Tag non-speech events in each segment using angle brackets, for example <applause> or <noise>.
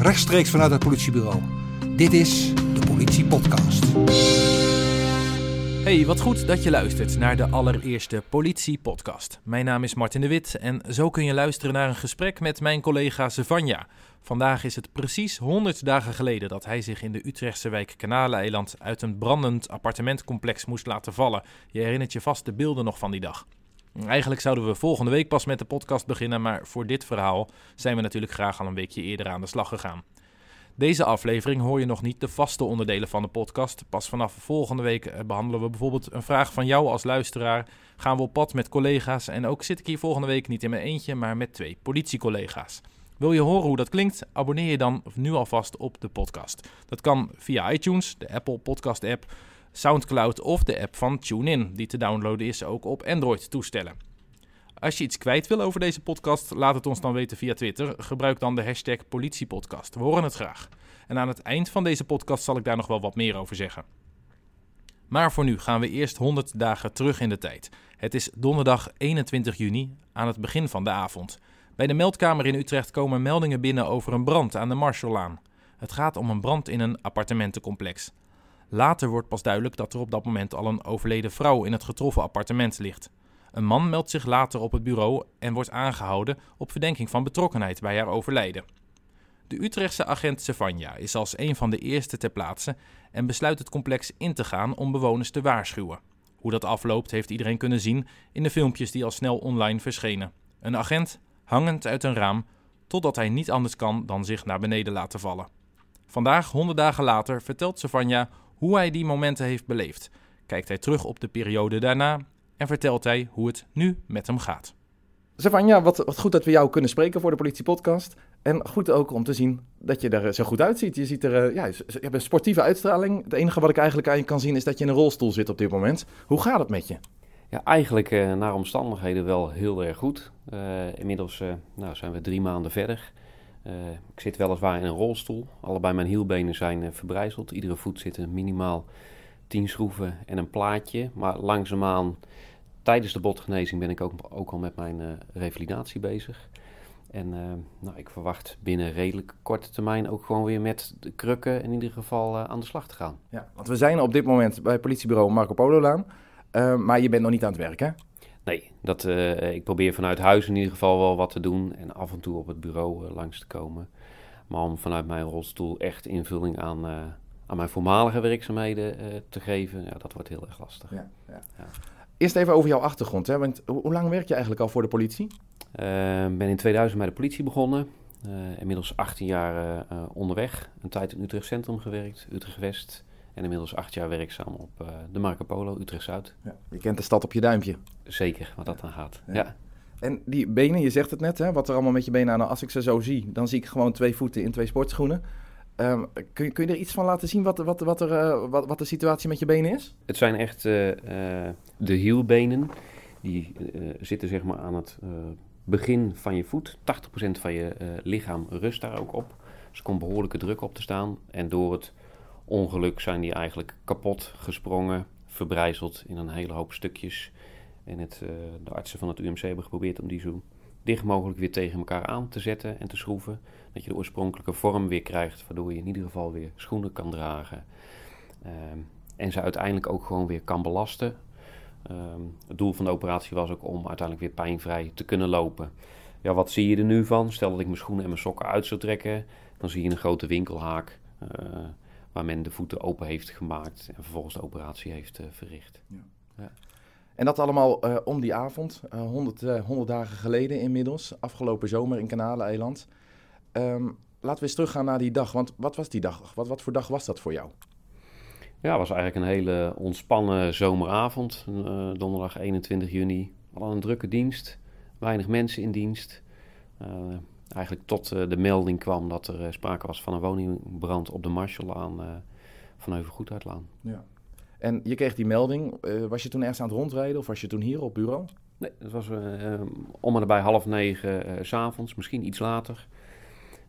rechtstreeks vanuit het politiebureau. Dit is de Politie Podcast. Hey, wat goed dat je luistert naar de allereerste Politie-podcast. Mijn naam is Martin de Wit en zo kun je luisteren naar een gesprek met mijn collega Sevanja. Vandaag is het precies 100 dagen geleden dat hij zich in de Utrechtse wijk Kanaleiland uit een brandend appartementcomplex moest laten vallen. Je herinnert je vast de beelden nog van die dag. Eigenlijk zouden we volgende week pas met de podcast beginnen, maar voor dit verhaal zijn we natuurlijk graag al een weekje eerder aan de slag gegaan. Deze aflevering hoor je nog niet de vaste onderdelen van de podcast. Pas vanaf volgende week eh, behandelen we bijvoorbeeld een vraag van jou als luisteraar. Gaan we op pad met collega's en ook zit ik hier volgende week niet in mijn eentje, maar met twee politiecollega's. Wil je horen hoe dat klinkt? Abonneer je dan nu alvast op de podcast. Dat kan via iTunes, de Apple Podcast app, SoundCloud of de app van TuneIn, die te downloaden is ook op Android-toestellen. Als je iets kwijt wil over deze podcast, laat het ons dan weten via Twitter. Gebruik dan de hashtag politiepodcast. We horen het graag. En aan het eind van deze podcast zal ik daar nog wel wat meer over zeggen. Maar voor nu gaan we eerst 100 dagen terug in de tijd. Het is donderdag 21 juni, aan het begin van de avond. Bij de meldkamer in Utrecht komen meldingen binnen over een brand aan de Marshalllaan. Het gaat om een brand in een appartementencomplex. Later wordt pas duidelijk dat er op dat moment al een overleden vrouw in het getroffen appartement ligt. Een man meldt zich later op het bureau en wordt aangehouden op verdenking van betrokkenheid bij haar overlijden. De Utrechtse agent Sevanja is als een van de eerste ter plaatse en besluit het complex in te gaan om bewoners te waarschuwen. Hoe dat afloopt heeft iedereen kunnen zien in de filmpjes die al snel online verschenen. Een agent hangend uit een raam totdat hij niet anders kan dan zich naar beneden laten vallen. Vandaag, honderd dagen later, vertelt Savanja hoe hij die momenten heeft beleefd. Kijkt hij terug op de periode daarna en vertelt hij hoe het nu met hem gaat. Savanja, wat, wat goed dat we jou kunnen spreken voor de politiepodcast. En goed ook om te zien dat je er zo goed uitziet. Je, ziet er, eh, ja, je hebt een sportieve uitstraling. Het enige wat ik eigenlijk aan je kan zien is dat je in een rolstoel zit op dit moment. Hoe gaat het met je? Ja, eigenlijk uh, naar omstandigheden wel heel erg goed. Uh, inmiddels nou, zijn we drie maanden verder. Ik zit weliswaar in een rolstoel. Allebei mijn hielbenen zijn verbrijzeld. Iedere voet zit een minimaal 10 schroeven en een plaatje. Maar langzaamaan, tijdens de botgenezing, ben ik ook, ook al met mijn uh, revalidatie bezig. En nou, ik verwacht binnen redelijk korte termijn ook gewoon weer met de krukken in ieder geval aan de slag te gaan. Ja, want we zijn op dit moment bij politiebureau Marco Polo Laan. maar je bent nog niet aan het werk, hè? Nee, dat, ik probeer vanuit huis in ieder geval wel wat te doen en af en toe op het bureau langs te komen. Maar om vanuit mijn rolstoel echt invulling aan, aan mijn voormalige werkzaamheden te geven, ja, dat wordt heel erg lastig. Ja, ja. Ja. Eerst even over jouw achtergrond. Hè? Want hoe lang werk je eigenlijk al voor de politie? Ik ben in 2000 bij de politie begonnen. Inmiddels 18 jaar onderweg. Een tijd in Utrecht Centrum gewerkt, Utrecht West. En inmiddels acht jaar werkzaam op de Marco Polo, Utrecht Zuid. Ja, je kent de stad op je duimpje. Zeker, wat dat dan gaat. Ja. En die benen, je zegt het net, hè, wat er allemaal met je benen aan. Als ik ze zo zie, dan zie ik gewoon twee voeten in twee sportschoenen. Um, kun, je, kun je er iets van laten zien wat, wat, wat, er, uh, wat, wat de situatie met je benen is? Het zijn echt uh, uh, de hielbenen. Die zitten zeg maar aan het begin van je voet. 80% van je lichaam rust daar ook op. Dus er komt behoorlijke druk op te staan. En door het ongeluk zijn die eigenlijk kapot gesprongen, verbrijzeld in een hele hoop stukjes. En het, de artsen van het UMC hebben geprobeerd om die zo dicht mogelijk weer tegen elkaar aan te zetten en te schroeven. Dat je de oorspronkelijke vorm weer krijgt, waardoor je in ieder geval weer schoenen kan dragen. Um, en ze uiteindelijk ook gewoon weer kan belasten. Um, het doel van de operatie was ook om uiteindelijk weer pijnvrij te kunnen lopen. Ja, wat zie je er nu van? Stel dat ik mijn schoenen en mijn sokken uit zou trekken, dan zie je een grote winkelhaak uh, waar men de voeten open heeft gemaakt en vervolgens de operatie heeft uh, verricht. Ja. Ja. En dat allemaal uh, om die avond, uh, 100, uh, 100, dagen geleden inmiddels, afgelopen zomer in Kanaleiland. Um, laten we eens teruggaan naar die dag, want wat was die dag? Wat, wat voor dag was dat voor jou? Ja, het was eigenlijk een hele ontspannen zomeravond, uh, donderdag 21 juni. Al een drukke dienst, weinig mensen in dienst. Uh, eigenlijk tot uh, de melding kwam dat er sprake was van een woningbrand op de Marshallaan van Heuvelgoedhuidlaan. Ja. En je kreeg die melding. Uh, was je toen ergens aan het rondrijden of was je toen hier op bureau? Nee, het was uh, om en bij half negen uh, s'avonds, misschien iets later.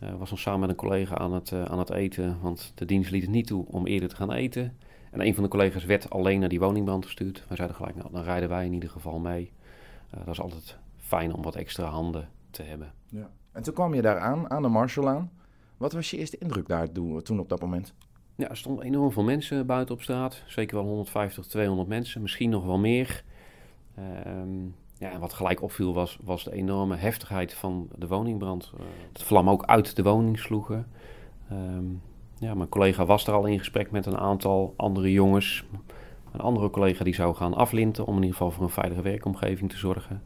Ik was dan samen met een collega aan het, aan het eten, want de dienst liet het niet toe om eerder te gaan eten. En een van de collega's werd alleen naar die woningband gestuurd. Wij zeiden gelijk, nou, dan rijden wij in ieder geval mee. dat is altijd fijn om wat extra handen te hebben. Ja. En toen kwam je daar aan, aan de Marshallaan. Wat was je eerste indruk daar toen op dat moment? Ja, er stonden enorm veel mensen buiten op straat. Zeker wel 150, 200 mensen, misschien nog wel meer. Ehm, ja, en wat gelijk opviel was, was de enorme heftigheid van de woningbrand. Dat de vlam ook uit de woning sloegen. Ehm, ja, mijn collega was er al in gesprek met een aantal andere jongens. Een andere collega die zou gaan aflinten om in ieder geval voor een veilige werkomgeving te zorgen.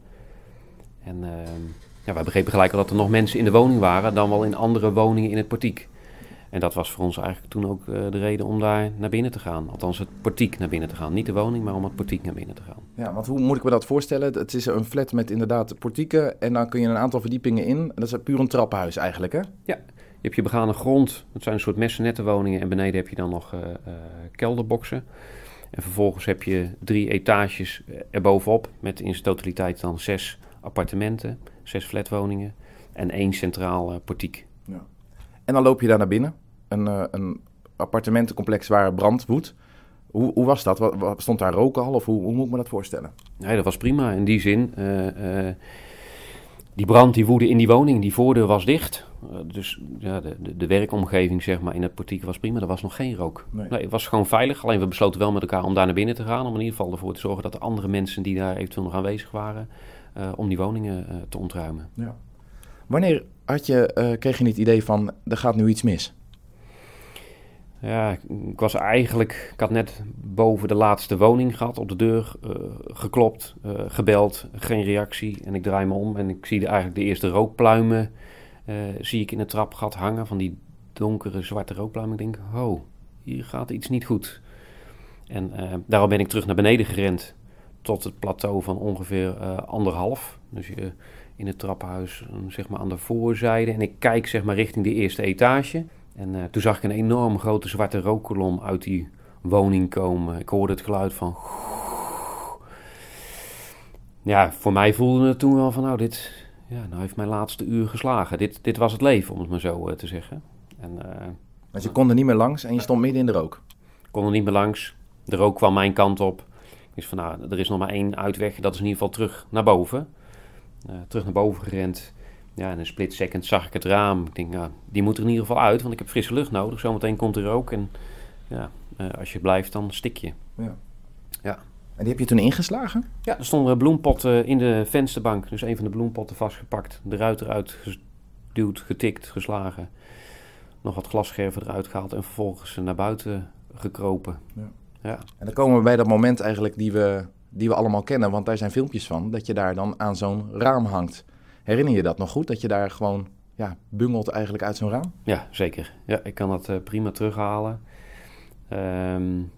En ehm, ja, wij begrepen gelijk al dat er nog mensen in de woning waren, dan wel in andere woningen in het portiek. En dat was voor ons eigenlijk toen ook uh, de reden om daar naar binnen te gaan. Althans, het portiek naar binnen te gaan. Niet de woning, maar om het portiek naar binnen te gaan. Ja, want hoe moet ik me dat voorstellen? Het is een flat met inderdaad portieken en dan kun je een aantal verdiepingen in. En dat is puur een trappenhuis eigenlijk, hè? Ja, je hebt je begane grond. Het zijn een soort messenettenwoningen. En beneden heb je dan nog uh, kelderboxen. En vervolgens heb je drie etages erbovenop. Met in zijn totaliteit dan zes appartementen, zes flatwoningen en één centraal portiek. Ja. En dan loop je daar naar binnen. Een, uh, een appartementencomplex waar brand woedt. Hoe, hoe, was dat? Wat, stond daar rook al? Of hoe, hoe, moet ik me dat voorstellen? Nee, dat was prima. In die zin, uh, uh, die brand die woedde in die woning, die voordeur was dicht. dus ja, de, de, de, werkomgeving zeg maar, in het portiek was prima. Er was nog geen rook. Nee. nee. het was gewoon veilig. Alleen we besloten wel met elkaar om daar naar binnen te gaan. Om in ieder geval ervoor te zorgen dat de andere mensen die daar eventueel nog aanwezig waren... om die woningen te ontruimen. Ja. Wanneer had je, uh, kreeg je niet het idee van, er gaat nu iets mis? Ja, ik was eigenlijk, ik had net boven de laatste woning gehad, op de deur uh, geklopt, uh, gebeld, geen reactie. En ik draai me om en ik zie de, eigenlijk de eerste rookpluimen, zie ik in het trapgat hangen, van die donkere zwarte rookpluimen. Ik denk, oh, hier gaat iets niet goed. En daarom ben ik terug naar beneden gerend, tot het plateau van ongeveer anderhalf. Dus je in het trappenhuis, zeg maar aan de voorzijde. En ik kijk zeg maar richting de eerste etage. En uh, toen zag ik een enorm grote zwarte rookkolom uit die woning komen. Ik hoorde het geluid van... <sniffs> Ja, voor mij voelde het toen wel van, nou, dit... Ja, nou heeft mijn laatste uur geslagen. Dit, dit was het leven, om het maar zo uh, te zeggen. En, uh, Want je kon er niet meer langs en je stond midden in de rook? Ik kon er niet meer langs. De rook kwam mijn kant op. Wist van, nou, er is nog maar één uitweg. Dat is in ieder geval terug naar boven. Uh, terug naar boven gerend. Ja, in een split second zag ik het raam. Ik denk, nou, die moet er in ieder geval uit, want ik heb frisse lucht nodig. Zometeen komt er ook. En ja, uh, als je blijft, dan stik je. Ja. ja. En die heb je toen ingeslagen? Ja, er stonden bloempotten in de vensterbank. Dus een van de bloempotten vastgepakt. De ruit eruit geduwd, getikt, geslagen. Nog wat glasscherven eruit gehaald en vervolgens naar buiten gekropen. Ja. Ja. En dan komen we bij dat moment eigenlijk die we die we allemaal kennen, want daar zijn filmpjes van, dat je daar dan aan zo'n raam hangt. Herinner je dat nog goed, dat je daar gewoon ja, bungelt eigenlijk uit zo'n raam? Ja, zeker. Ja, ik kan dat uh, prima terughalen. Um,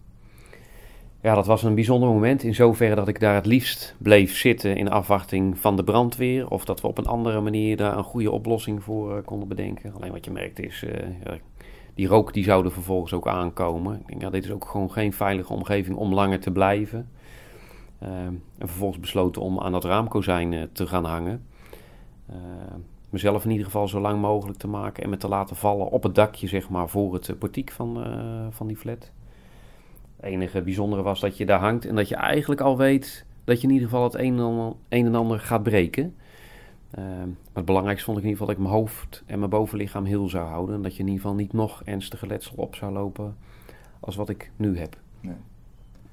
ja, dat was een bijzonder moment in zoverre dat ik daar het liefst bleef zitten in afwachting van de brandweer. Of dat we op een andere manier daar een goede oplossing voor uh, konden bedenken. Alleen wat je merkt is, uh, ja, die rook die zou er vervolgens ook aankomen. Ik denk, ja, dit is ook gewoon geen veilige omgeving om langer te blijven. Uh, en vervolgens besloten om aan dat raamkozijn uh, te gaan hangen. Uh, mezelf in ieder geval zo lang mogelijk te maken en me te laten vallen op het dakje, zeg maar, voor het portiek van, van die flat. Het enige bijzondere was dat je daar hangt en dat je eigenlijk al weet dat je in ieder geval het een en ander gaat breken. Maar het belangrijkste vond ik in ieder geval dat ik mijn hoofd en mijn bovenlichaam heel zou houden. En dat je in ieder geval niet nog ernstige letsel op zou lopen als wat ik nu heb. Nee.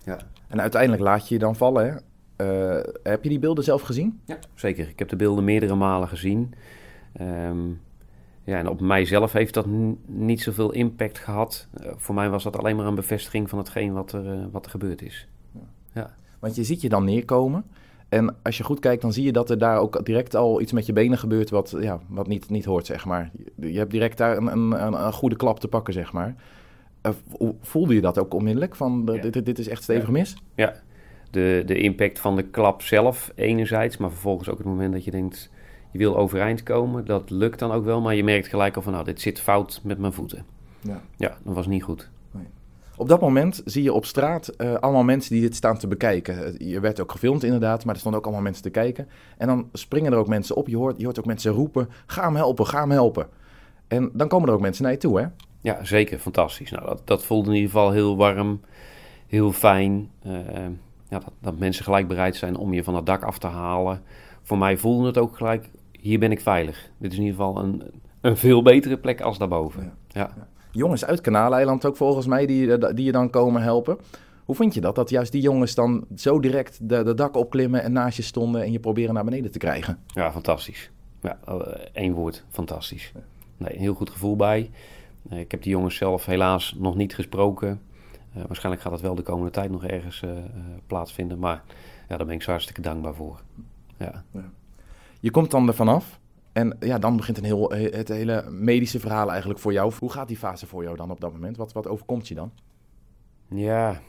Ja. En uiteindelijk laat je je dan vallen. Hè? Uh, heb je die beelden zelf gezien? Ja, zeker. Ik heb de beelden meerdere malen gezien. Um, ja, en op mijzelf heeft dat niet zoveel impact gehad. Uh, voor mij was dat alleen maar een bevestiging van hetgeen wat er, uh, wat er gebeurd is. Ja. ja. Want je ziet je dan neerkomen. En als je goed kijkt, dan zie je dat er daar ook direct al iets met je benen gebeurt wat, ja, wat niet, niet hoort, zeg maar. Je hebt direct daar een, een, een goede klap te pakken, zeg maar. Uh, voelde je dat ook onmiddellijk? Van ja. dit, dit, is echt stevig ja. mis? Ja, de, de impact van de klap zelf enerzijds, maar vervolgens ook het moment dat je denkt, je wil overeind komen, dat lukt dan ook wel, maar je merkt gelijk al van, nou, dit zit fout met mijn voeten. Ja, ja dat was niet goed. Op dat moment zie je op straat uh, allemaal mensen die dit staan te bekijken. Je werd ook gefilmd inderdaad, maar er stonden ook allemaal mensen te kijken. En dan springen er ook mensen op. Je hoort, je hoort ook mensen roepen, ga hem helpen, ga hem helpen. En dan komen er ook mensen naar je toe, hè? Ja, zeker. Fantastisch. Nou, dat, dat voelde in ieder geval heel warm, heel fijn. Uh, ja, dat, dat, mensen gelijk bereid zijn om je van het dak af te halen. Voor mij voelde het ook gelijk, hier ben ik veilig. Dit is in ieder geval een, een veel betere plek als daarboven. Ja. Ja. Jongens uit Kanaaleiland ook volgens mij, die, eh, die je dan komen helpen. Hoe vind je dat? Dat juist die jongens dan zo direct de, de dak opklimmen en naast je stonden en je proberen naar beneden te krijgen? Ja, fantastisch. Ja, eh, één woord, fantastisch. Nee, een heel goed gevoel bij. Eh, ik heb die jongens zelf helaas nog niet gesproken. Waarschijnlijk gaat dat wel de komende tijd nog ergens eh, eh, plaatsvinden. Maar ja, daar ben ik zo hartstikke dankbaar voor. Ja. Je komt dan er vanaf en ja, dan begint een heel, het hele medische verhaal eigenlijk voor jou. Hoe gaat die fase voor jou dan op dat moment? Wat, wat overkomt je dan? Ja,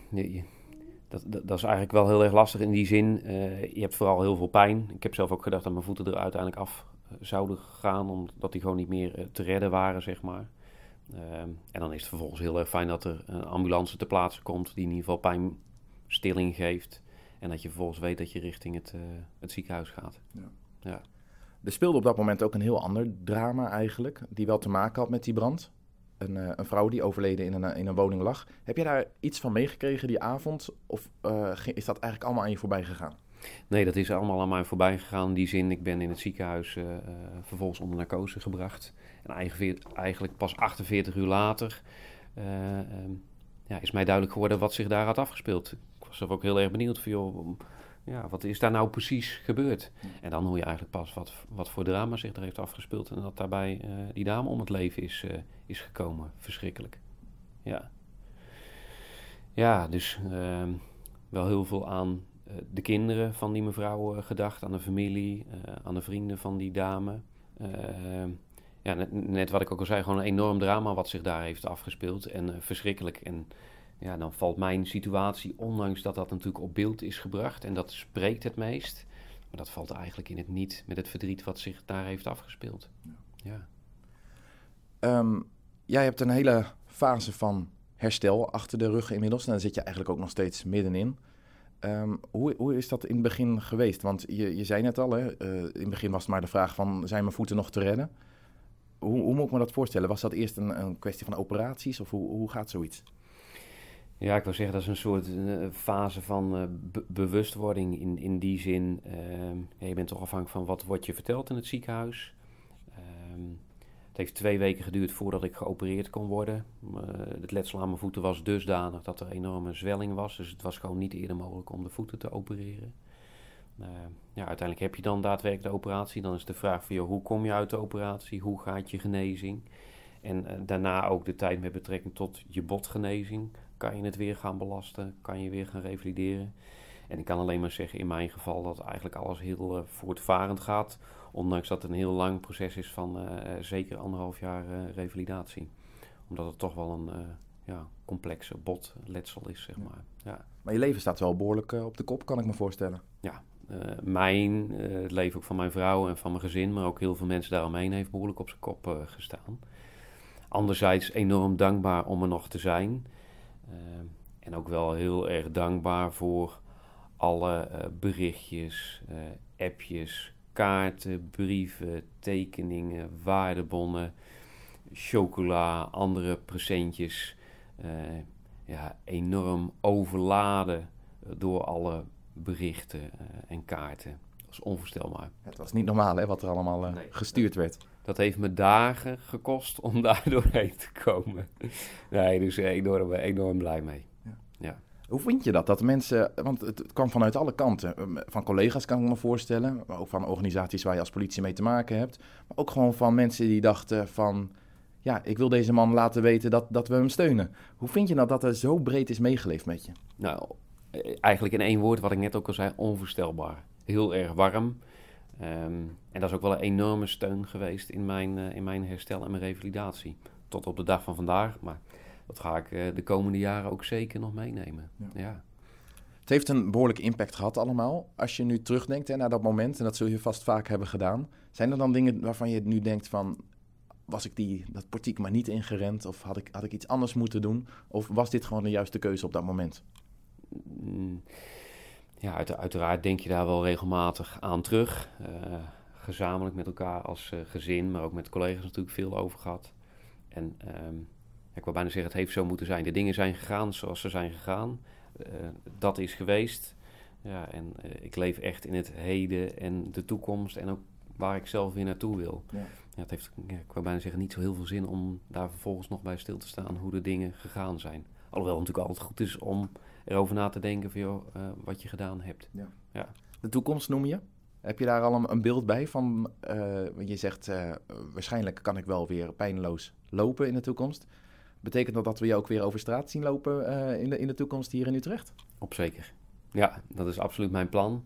dat, dat, dat is eigenlijk wel heel erg lastig in die zin. eh, je hebt vooral heel veel pijn. Ik heb zelf ook gedacht dat mijn voeten er uiteindelijk af eh, zouden gaan, omdat die gewoon niet meer eh, te redden waren, zeg maar. En dan is het vervolgens heel erg fijn dat er een ambulance ter plaatse komt die in ieder geval pijnstilling geeft. En dat je vervolgens weet dat je richting het, het ziekenhuis gaat. Er speelde op dat moment ook een heel ander drama eigenlijk, die wel te maken had met die brand. Een, eh, een vrouw die overleden in een, in een woning lag. Heb je daar iets van meegekregen die avond? Of eh, is dat eigenlijk allemaal aan je voorbij gegaan? Nee, dat is allemaal aan mij voorbij gegaan. In die zin, ik ben in het ziekenhuis eh, eh, vervolgens onder narcose gebracht. En eigenlijk, pas 48 uur later eh, ehm, ja, is mij duidelijk geworden wat zich daar had afgespeeld. Ik was zelf ook heel erg benieuwd van, joh, ja, wat is daar nou precies gebeurd? En dan hoor je eigenlijk pas wat, wat voor drama zich er heeft afgespeeld. En dat daarbij eh, die dame om het leven is, eh, is gekomen. Verschrikkelijk. Ja. Ja, dus ehm, wel heel veel aan eh, de kinderen van die mevrouw gedacht, aan de familie, aan de vrienden van die dame. Eh, ja, net, net wat ik ook al zei, gewoon een enorm drama wat zich daar heeft afgespeeld. En verschrikkelijk. En ja, dan valt mijn situatie, ondanks dat dat natuurlijk op beeld is gebracht en dat spreekt het meest. Maar dat valt eigenlijk in het niet met het verdriet wat zich daar heeft afgespeeld. Ja. Ehm, jij hebt een hele fase van herstel achter de rug inmiddels. En daar zit je eigenlijk ook nog steeds middenin. Ehm, hoe, hoe is dat in het begin geweest? Want je, je zei net al, hè, eh, in het begin was het maar de vraag van... zijn mijn voeten nog te redden? Hoe, hoe moet ik me dat voorstellen? Was dat eerst een, een kwestie van operaties? Of hoe, hoe gaat zoiets? Ja, ik wil zeggen dat is een soort eh, fase van eh, be- bewustwording in, in die zin. ja, je bent toch afhankelijk van wat wordt je verteld in het ziekenhuis. Ehm, het heeft twee weken geduurd voordat ik geopereerd kon worden. Eh, het letsel aan mijn voeten was dusdanig dat er enorme zwelling was. Dus het was gewoon niet eerder mogelijk om de voeten te opereren. Eh, ja, uiteindelijk heb je dan daadwerkelijk de operatie. Dan is de vraag van, joh, hoe kom je uit de operatie? Hoe gaat je genezing? En eh, daarna ook de tijd met betrekking tot je botgenezing. Kan je het weer gaan belasten? Kan je weer gaan revalideren? En ik kan alleen maar zeggen in mijn geval dat eigenlijk alles heel eh, voortvarend gaat. Ondanks dat het een heel lang proces is van eh, zeker anderhalf jaar eh, revalidatie. Omdat het toch wel een eh, ja, complexe botletsel is, zeg maar. Ja. Maar je leven staat wel behoorlijk eh, op de kop, kan ik me voorstellen. Eh, mijn, eh, het leven ook van mijn vrouw en van mijn gezin, maar ook heel veel mensen daaromheen heeft behoorlijk op zijn kop eh, gestaan. Anderzijds enorm dankbaar om er nog te zijn. Eh, en ook wel heel erg dankbaar voor alle eh, berichtjes, eh, appjes, kaarten, brieven, tekeningen, waardebonnen, chocola, andere presentjes. Ja, enorm overladen door alle berichten en kaarten. Dat is onvoorstelbaar. Het was niet normaal hè, wat er allemaal Nee. gestuurd werd. Dat heeft me dagen gekost om <laughs> daar doorheen te komen. Nee, dus enorm, enorm blij mee. Hoe vind je dat? Dat mensen, want het, kwam vanuit alle kanten. Ehm, Van collega's kan ik me voorstellen, maar ook van organisaties waar je als politie mee te maken hebt. Maar ook gewoon van mensen die dachten van, ja, ik wil deze man laten weten dat, dat we hem steunen. Hoe vind je dat dat er zo breed is meegeleefd met je? Nou, eh, eigenlijk in één woord wat ik net ook al zei, onvoorstelbaar. Heel erg warm. Ehm, en dat is ook wel een enorme steun geweest in mijn, eh, in mijn herstel en mijn revalidatie. Tot op de dag van vandaag, maar dat ga ik eh, de komende jaren ook zeker nog meenemen. Ja. ja. Het heeft een behoorlijke impact gehad allemaal. Als je nu terugdenkt hè, naar dat moment, en dat zul je vast vaak hebben gedaan. Zijn er dan dingen waarvan je nu denkt van, was ik die, dat portiek maar niet ingerend? Of had ik, had ik iets anders moeten doen? Of was dit gewoon de juiste keuze op dat moment? Mm, Ja, uit- uiteraard denk je daar wel regelmatig aan terug. Eh, gezamenlijk met elkaar als eh, gezin, maar ook met collega's natuurlijk veel over gehad. En ehm, ik wil bijna zeggen, het heeft zo moeten zijn. De dingen zijn gegaan zoals ze zijn gegaan. Eh, dat is geweest. Ja, en ik leef echt in het heden en de toekomst. En ook waar ik zelf weer naartoe wil. Ja. Ja, het heeft, ja, ik wou bijna zeggen, niet zo heel veel zin om daar vervolgens nog bij stil te staan hoe de dingen gegaan zijn. Alhoewel het natuurlijk altijd goed is om erover na te denken van joh, eh, wat je gedaan hebt. De toekomst noem je. Heb je daar al een, een beeld bij van, eh, want je zegt eh, waarschijnlijk kan ik wel weer pijnloos lopen in de toekomst. Betekent dat dat we je ook weer over straat zien lopen eh, in, de, in de toekomst hier in Utrecht? Op zeker. Ja, dat is absoluut mijn plan.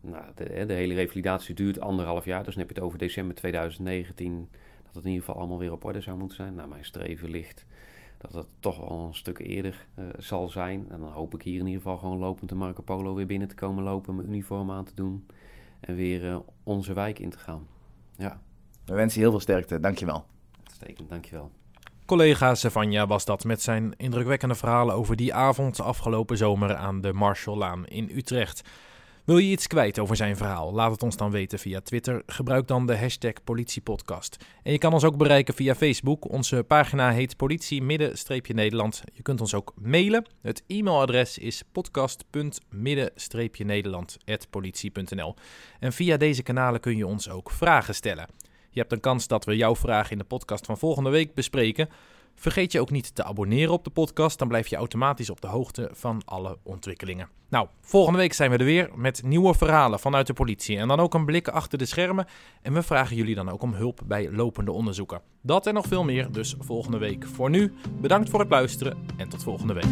Nou, de, de hele revalidatie duurt anderhalf jaar, dus dan heb je het over december 2019, dat het in ieder geval allemaal weer op orde zou moeten zijn. Nou, mijn streven ligt dat het toch al een stuk eerder eh, zal zijn. En dan hoop ik hier in ieder geval gewoon lopend de Marco Polo weer binnen te komen lopen, mijn uniform aan te doen en weer eh, onze wijk in te gaan. Ja, We wensen je heel veel sterkte, dankjewel. uitstekend, dankjewel. Collega Savanja was dat met zijn indrukwekkende verhalen over die avond afgelopen zomer aan de Marshalllaan in Utrecht. Wil je iets kwijt over zijn verhaal? Laat het ons dan weten via Twitter. Gebruik dan de hashtag politiepodcast. En je kan ons ook bereiken via Facebook. Onze pagina heet politie-nederland. Je kunt ons ook mailen. Het e-mailadres is podcast.midden-nederland.politie.nl En via deze kanalen kun je ons ook vragen stellen. Je hebt een kans dat we jouw vraag in de podcast van volgende week bespreken. Vergeet je ook niet te abonneren op de podcast, dan blijf je automatisch op de hoogte van alle ontwikkelingen. Nou, volgende week zijn we er weer met nieuwe verhalen vanuit de politie en dan ook een blik achter de schermen. En we vragen jullie dan ook om hulp bij lopende onderzoeken. Dat en nog veel meer, dus volgende week. Voor nu, bedankt voor het luisteren en tot volgende week.